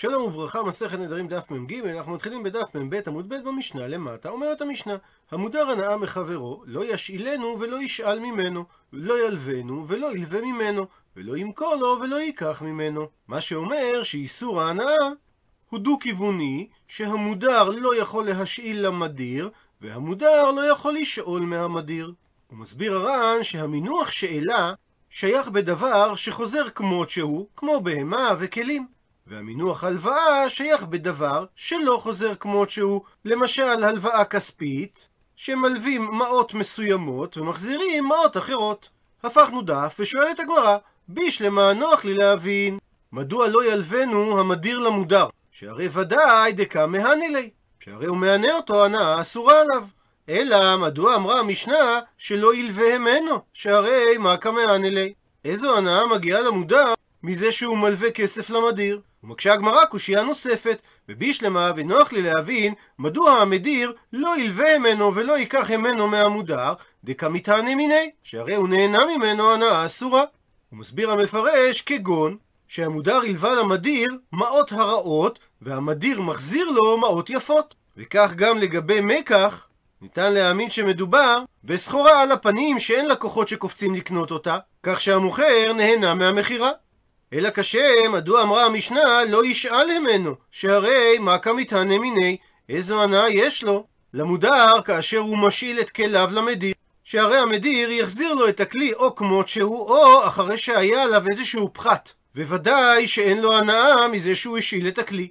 שלום וברכה, מסכת נדרים דף מ"ג, אנחנו מתחילים בדף מ"ב עמוד ב' במשנה למטה, אומרת המשנה, המודר הנאה מחברו, לא ישאילנו ולא ישאל ממנו, לא ילוונו ולא ילווה ממנו, ולא ימכור לו ולא ייקח ממנו. מה שאומר שאיסור ההנאה הוא דו-כיווני, שהמודר לא יכול להשאיל למדיר, והמודר לא יכול לשאול מהמדיר. הוא מסביר הר"ן שהמינוח שאלה שייך בדבר שחוזר כמות שהוא, כמו בהמה וכלים. והמינוח הלוואה שייך בדבר שלא חוזר כמות שהוא, למשל הלוואה כספית, שמלווים מעות מסוימות ומחזירים מעות אחרות. הפכנו דף ושואלת הגמרא, בישלמה נוח לי להבין, מדוע לא ילוונו המדיר למודר? שהרי ודאי דקה מהני לי, שהרי הוא מענה אותו הנאה אסורה עליו. אלא מדוע אמרה המשנה שלא ילווה ממנו, שהרי מה כמהני לי? איזו הנאה מגיעה למודר מזה שהוא מלווה כסף למדיר? ומקשה הגמרא קושייה נוספת, ובישלמה ונוח לי להבין מדוע המדיר לא ילווה ממנו ולא ייקח ממנו מהמודר, דקמיתני מיני, שהרי הוא נהנה ממנו הנאה אסורה. הוא מסביר המפרש כגון שהמודר הלווה למדיר מעות הרעות, והמדיר מחזיר לו מעות יפות. וכך גם לגבי מקח, ניתן להאמין שמדובר בסחורה על הפנים שאין לקוחות שקופצים לקנות אותה, כך שהמוכר נהנה מהמכירה. אלא קשה, מדוע אמרה המשנה לא ישאל ממנו, שהרי מה כמתהנה מיני, איזו הנאה יש לו, למודר כאשר הוא משאיל את כליו למדיר, שהרי המדיר יחזיר לו את הכלי או כמות שהוא, או אחרי שהיה עליו איזשהו פחת, וודאי שאין לו הנאה מזה שהוא השאיל את הכלי.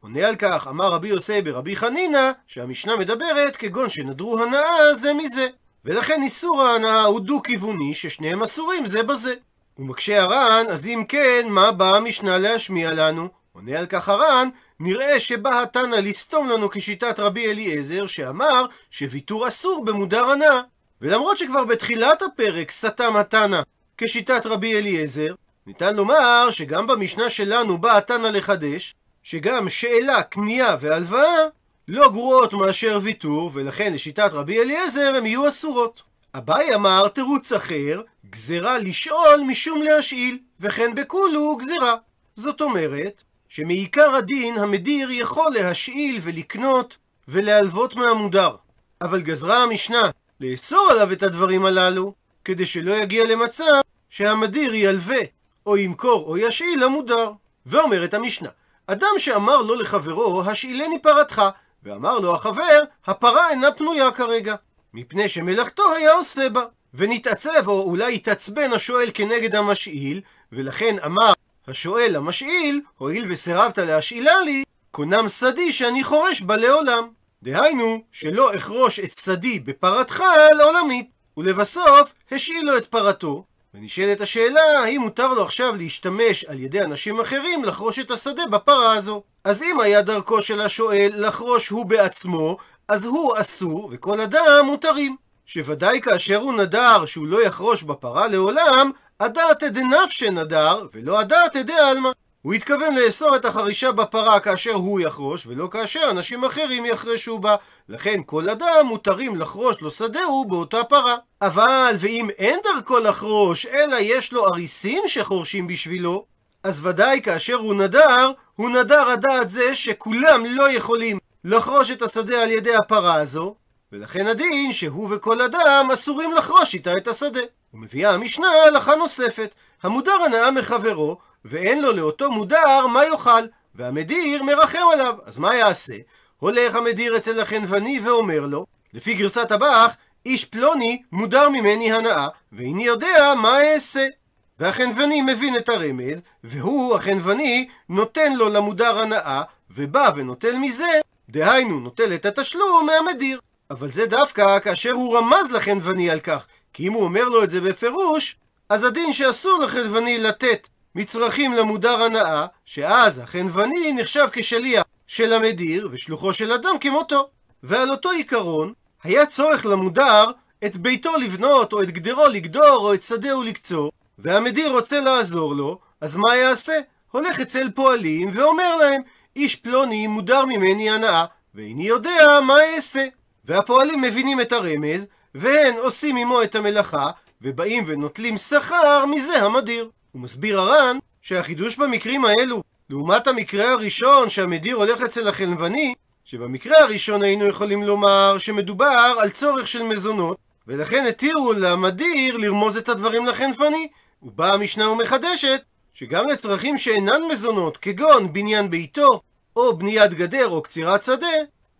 עונה על כך, אמר רבי יוסי ברבי חנינא, שהמשנה מדברת כגון שנדרו הנאה זה מזה. ולכן איסור ההנאה הוא דו-כיווני, ששניהם אסורים זה בזה. הוא מקשה הר"ן, אז אם כן, מה באה המשנה להשמיע לנו? עונה על כך הר"ן, נראה שבא התנא לסתום לנו כשיטת רבי אליעזר, שאמר שוויתור אסור במודר הנאה. ולמרות שכבר בתחילת הפרק סתם התנא כשיטת רבי אליעזר, ניתן לומר שגם במשנה שלנו בא התנא לחדש, שגם שאלה, קנייה והלוואה לא גרועות מאשר ויתור, ולכן לשיטת רבי אליעזר הם יהיו אסורות. אביי אמר תירוץ אחר, גזרה לשאול משום להשאיל, וכן בכולו גזרה. זאת אומרת, שמעיקר הדין המדיר יכול להשאיל ולקנות ולהלוות מהמודר. אבל גזרה המשנה לאסור עליו את הדברים הללו, כדי שלא יגיע למצב שהמדיר ילווה, או ימכור או ישאיל למודר. ואומרת המשנה, אדם שאמר לו לחברו, השאילני פרתך, ואמר לו החבר, הפרה אינה פנויה כרגע, מפני שמלאכתו היה עושה בה. ונתעצב, או אולי התעצבן השואל כנגד המשאיל, ולכן אמר השואל למשאיל, הואיל וסירבת להשאילה לי, קונם שדי שאני חורש בה לעולם. דהיינו, שלא אחרוש את שדי בפרתך לעולמית. ולבסוף, השאיל לו את פרתו, ונשאלת השאלה, האם מותר לו עכשיו להשתמש על ידי אנשים אחרים לחרוש את השדה בפרה הזו. אז אם היה דרכו של השואל לחרוש הוא בעצמו, אז הוא אסור, וכל אדם מותרים. שוודאי כאשר הוא נדר שהוא לא יחרוש בפרה לעולם, הדעת דנפשי נדר, ולא הדעת דעלמא. הוא התכוון לאסור את החרישה בפרה כאשר הוא יחרוש, ולא כאשר אנשים אחרים יחרשו בה. לכן כל אדם מותרים לחרוש לו שדהו באותה פרה. אבל ואם אין דרכו לחרוש, אלא יש לו אריסים שחורשים בשבילו, אז ודאי כאשר הוא נדר, הוא נדר הדעת זה שכולם לא יכולים לחרוש את השדה על ידי הפרה הזו, ולכן הדין שהוא וכל אדם אסורים לחרוש איתה את השדה. ומביאה המשנה הלכה נוספת, המודר הנאה מחברו, ואין לו לאותו מודר מה יאכל, והמדיר מרחם עליו, אז מה יעשה? הולך המדיר אצל החנווני ואומר לו, לפי גרסת הבח, איש פלוני מודר ממני הנאה, ואיני יודע מה אעשה. והחנווני מבין את הרמז, והוא, החנווני, נותן לו למודר הנאה, ובא ונוטל מזה, דהיינו נוטל את התשלום מהמדיר. אבל זה דווקא כאשר הוא רמז לחנווני על כך, כי אם הוא אומר לו את זה בפירוש, אז הדין שאסור לחנווני לתת מצרכים למודר הנאה, שאז החנווני נחשב כשליח של המדיר ושלוחו של אדם כמותו. ועל אותו עיקרון, היה צורך למודר את ביתו לבנות, או את גדרו לגדור, או את שדהו לקצור, והמדיר רוצה לעזור לו, אז מה יעשה? הולך אצל פועלים ואומר להם, איש פלוני מודר ממני הנאה, ואיני יודע מה אעשה. והפועלים מבינים את הרמז, והן עושים עמו את המלאכה, ובאים ונוטלים שכר מזה המדיר. הוא מסביר הר"ן שהחידוש במקרים האלו, לעומת המקרה הראשון שהמדיר הולך אצל החלבני, שבמקרה הראשון היינו יכולים לומר שמדובר על צורך של מזונות, ולכן התירו למדיר לרמוז את הדברים לחנפני. ובאה המשנה ומחדשת שגם לצרכים שאינן מזונות, כגון בניין ביתו, או בניית גדר או קצירת שדה,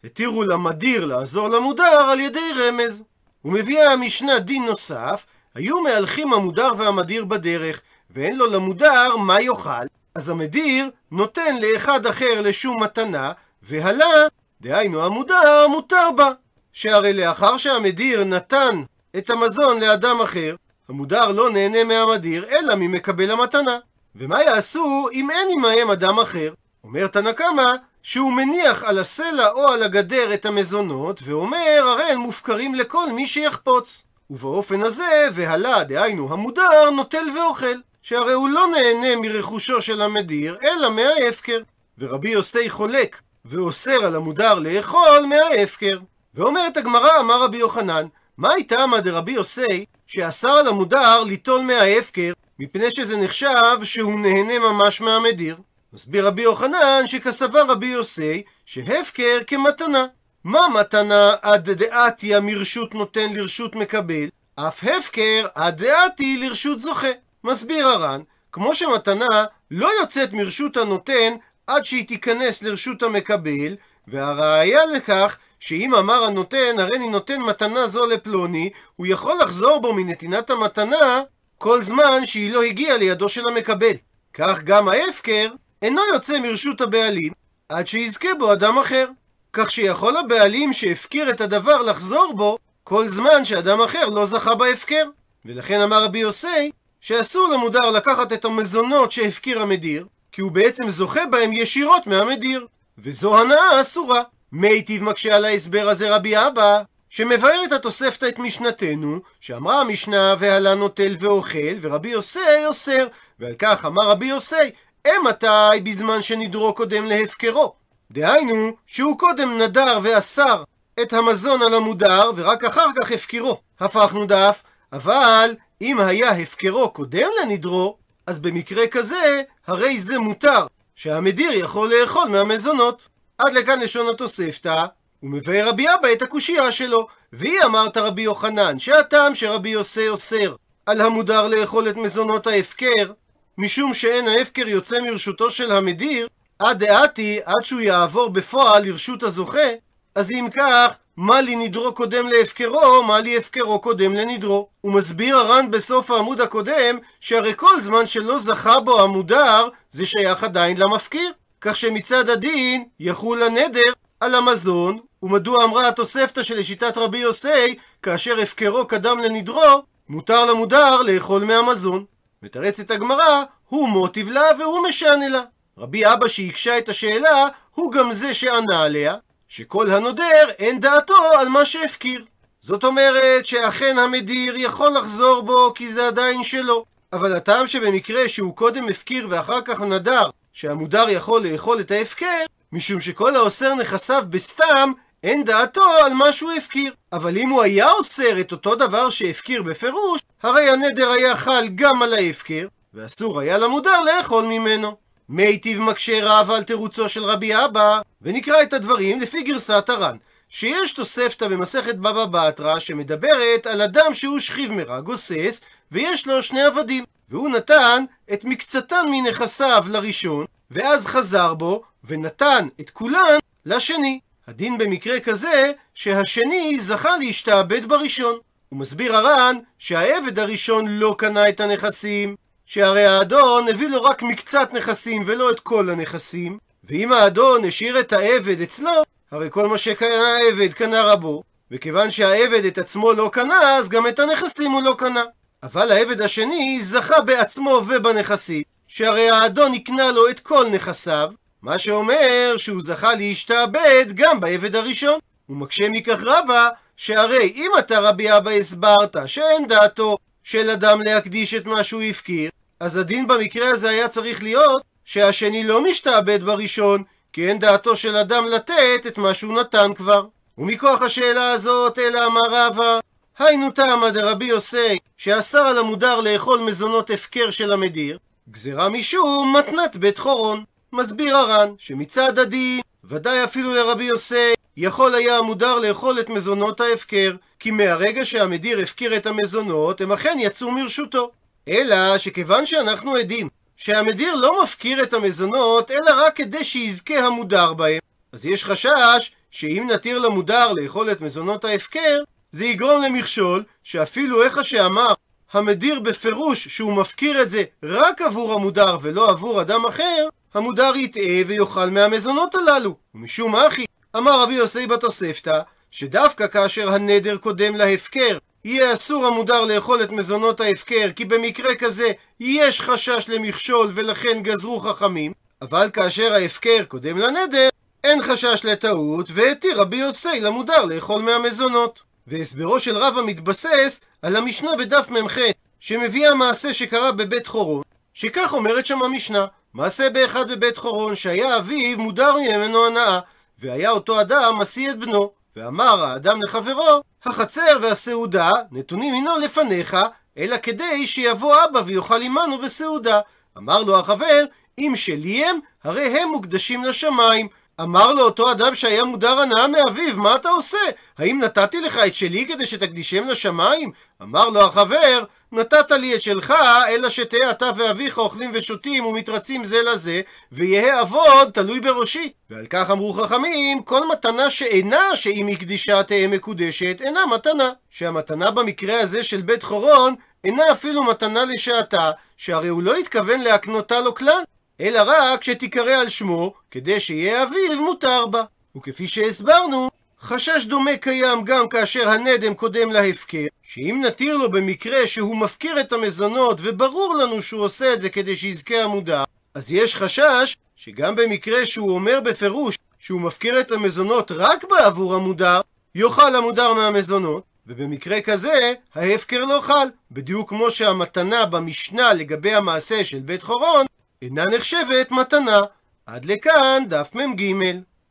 התירו למדיר לעזור למודר על ידי רמז. ומביאה המשנה דין נוסף, היו מהלכים המודר והמדיר בדרך, ואין לו למודר מה יאכל, אז המדיר נותן לאחד אחר לשום מתנה, והלה, דהיינו המודר, מותר בה. שהרי לאחר שהמדיר נתן את המזון לאדם אחר, המודר לא נהנה מהמדיר, אלא ממקבל המתנה. ומה יעשו אם אין עמהם אדם אחר? אומר תנא קמא שהוא מניח על הסלע או על הגדר את המזונות, ואומר הרי הם מופקרים לכל מי שיחפוץ. ובאופן הזה, והלה, דהיינו המודר, נוטל ואוכל. שהרי הוא לא נהנה מרכושו של המדיר, אלא מההפקר. ורבי יוסי חולק, ואוסר על המודר לאכול מההפקר. ואומרת הגמרא, אמר רבי יוחנן, מה הייתה עמד דרבי יוסי, שאסר על המודר ליטול מההפקר, מפני שזה נחשב שהוא נהנה ממש מהמדיר? מסביר רבי יוחנן שכסבר רבי יוסי שהפקר כמתנה. מה מתנה עד דעתיה מרשות נותן לרשות מקבל? אף הפקר עד דעתי לרשות זוכה. מסביר הר"ן, כמו שמתנה לא יוצאת מרשות הנותן עד שהיא תיכנס לרשות המקבל, והראיה לכך שאם אמר הנותן, הרי אני נותן מתנה זו לפלוני, הוא יכול לחזור בו מנתינת המתנה כל זמן שהיא לא הגיעה לידו של המקבל. כך גם ההפקר אינו יוצא מרשות הבעלים עד שיזכה בו אדם אחר. כך שיכול הבעלים שהפקיר את הדבר לחזור בו כל זמן שאדם אחר לא זכה בהפקר. ולכן אמר רבי יוסי שאסור למודר לקחת את המזונות שהפקיר המדיר, כי הוא בעצם זוכה בהם ישירות מהמדיר. וזו הנאה אסורה. מיטיב מקשה על ההסבר הזה רבי אבא, שמבאר את התוספתא את משנתנו, שאמרה המשנה והלה נוטל ואוכל, ורבי יוסי אוסר, ועל כך אמר רבי יוסי, אמתי בזמן שנדרו קודם להפקרו. דהיינו, שהוא קודם נדר ואסר את המזון על המודר, ורק אחר כך הפקירו. הפכנו דף, אבל אם היה הפקרו קודם לנדרו, אז במקרה כזה, הרי זה מותר, שהמדיר יכול לאכול מהמזונות. עד לכאן לשון התוספתא, ומבאר רבי אבא את הקושייה שלו. והיא אמרת רבי יוחנן, שהטעם שרבי יוסי אוסר על המודר לאכול את מזונות ההפקר, משום שאין ההפקר יוצא מרשותו של המדיר, עד דעתי, עד שהוא יעבור בפועל לרשות הזוכה, אז אם כך, מה לי נדרו קודם להפקרו, מה לי הפקרו קודם לנדרו. הוא מסביר הר"ן בסוף העמוד הקודם, שהרי כל זמן שלא זכה בו המודר, זה שייך עדיין למפקיר. כך שמצד הדין יחול הנדר על המזון, ומדוע אמרה התוספתא שלשיטת רבי יוסי, כאשר הפקרו קדם לנדרו, מותר למודר לאכול מהמזון. מתרצת הגמרא, הוא מוטיב לה והוא משנה לה. רבי אבא שהקשה את השאלה, הוא גם זה שענה עליה, שכל הנודר אין דעתו על מה שהפקיר. זאת אומרת שאכן המדיר יכול לחזור בו כי זה עדיין שלו. אבל הטעם שבמקרה שהוא קודם הפקיר ואחר כך נדר, שהמודר יכול לאכול את ההפקר, משום שכל האוסר נכסיו בסתם, אין דעתו על מה שהוא הפקיר. אבל אם הוא היה אוסר את אותו דבר שהפקיר בפירוש, הרי הנדר היה חל גם על ההפקר, ואסור היה למודר לאכול ממנו. מיטיב מקשה רב על תירוצו של רבי אבא, ונקרא את הדברים לפי גרסת הר"ן. שיש תוספתא במסכת בבא בתרא שמדברת על אדם שהוא שכיב מרע, גוסס, ויש לו שני עבדים. והוא נתן את מקצתן מנכסיו לראשון, ואז חזר בו, ונתן את כולן לשני. הדין במקרה כזה, שהשני זכה להשתעבד בראשון. הוא מסביר הר"ן שהעבד הראשון לא קנה את הנכסים, שהרי האדון הביא לו רק מקצת נכסים ולא את כל הנכסים, ואם האדון השאיר את העבד אצלו, הרי כל מה שקנה העבד קנה רבו, וכיוון שהעבד את עצמו לא קנה, אז גם את הנכסים הוא לא קנה. אבל העבד השני זכה בעצמו ובנכסים, שהרי האדון הקנה לו את כל נכסיו, מה שאומר שהוא זכה להשתעבד גם בעבד הראשון. הוא מקשה מכך רבה, שהרי אם אתה רבי אבא הסברת שאין דעתו של אדם להקדיש את מה שהוא הפקיר, אז הדין במקרה הזה היה צריך להיות שהשני לא משתעבד בראשון, כי אין דעתו של אדם לתת את מה שהוא נתן כבר. ומכוח השאלה הזאת, אלא אמר רבא, היינו תמא דרבי יוסי, שאסר על המודר לאכול מזונות הפקר של המדיר, גזירה משום מתנת בית חורון. מסביר הר"ן שמצד הדין, ודאי אפילו לרבי יוסי, יכול היה המודר לאכול את מזונות ההפקר, כי מהרגע שהמדיר הפקיר את המזונות, הם אכן יצאו מרשותו. אלא שכיוון שאנחנו עדים שהמדיר לא מפקיר את המזונות, אלא רק כדי שיזכה המודר בהם, אז יש חשש שאם נתיר למודר לאכול את מזונות ההפקר, זה יגרום למכשול, שאפילו איך שאמר המדיר בפירוש שהוא מפקיר את זה רק עבור המודר ולא עבור אדם אחר, המודר יטעה ויאכל מהמזונות הללו. ומשום אחי, אמר רבי יוסי בתוספתא, שדווקא כאשר הנדר קודם להפקר, יהיה אסור המודר לאכול את מזונות ההפקר, כי במקרה כזה יש חשש למכשול ולכן גזרו חכמים, אבל כאשר ההפקר קודם לנדר, אין חשש לטעות, והתיר רבי יוסי למודר לאכול מהמזונות. והסברו של רבא מתבסס על המשנה בדף מ"ח, שמביאה מעשה שקרה בבית חורון, שכך אומרת שם המשנה, מעשה באחד בבית חורון, שהיה אביו מודר ממנו הנאה, והיה אותו אדם משיא את בנו, ואמר האדם לחברו, החצר והסעודה נתונים הינו לפניך, אלא כדי שיבוא אבא ויאכל עמנו בסעודה. אמר לו החבר, אם שלי הם, הרי הם מוקדשים לשמיים. אמר לו אותו אדם שהיה מודר הנאה מאביו, מה אתה עושה? האם נתתי לך את שלי כדי שתקדישם לשמיים? אמר לו החבר, נתת לי את שלך, אלא שתהא אתה ואביך אוכלים ושותים ומתרצים זה לזה, ויהא אבוד תלוי בראשי. ועל כך אמרו חכמים, כל מתנה שאינה שאם היא קדישה תהא מקודשת, אינה מתנה. שהמתנה במקרה הזה של בית חורון, אינה אפילו מתנה לשעתה, שהרי הוא לא התכוון להקנותה לו כלל. אלא רק שתיקרא על שמו, כדי שיהיה אביו מותר בה. וכפי שהסברנו, חשש דומה קיים גם כאשר הנדם קודם להפקר, שאם נתיר לו במקרה שהוא מפקיר את המזונות וברור לנו שהוא עושה את זה כדי שיזכה המודע, אז יש חשש שגם במקרה שהוא אומר בפירוש שהוא מפקיר את המזונות רק בעבור המודר, יאכל המודר מהמזונות, ובמקרה כזה ההפקר לא חל, בדיוק כמו שהמתנה במשנה לגבי המעשה של בית חורון אינה נחשבת מתנה. עד לכאן דף מ"ג.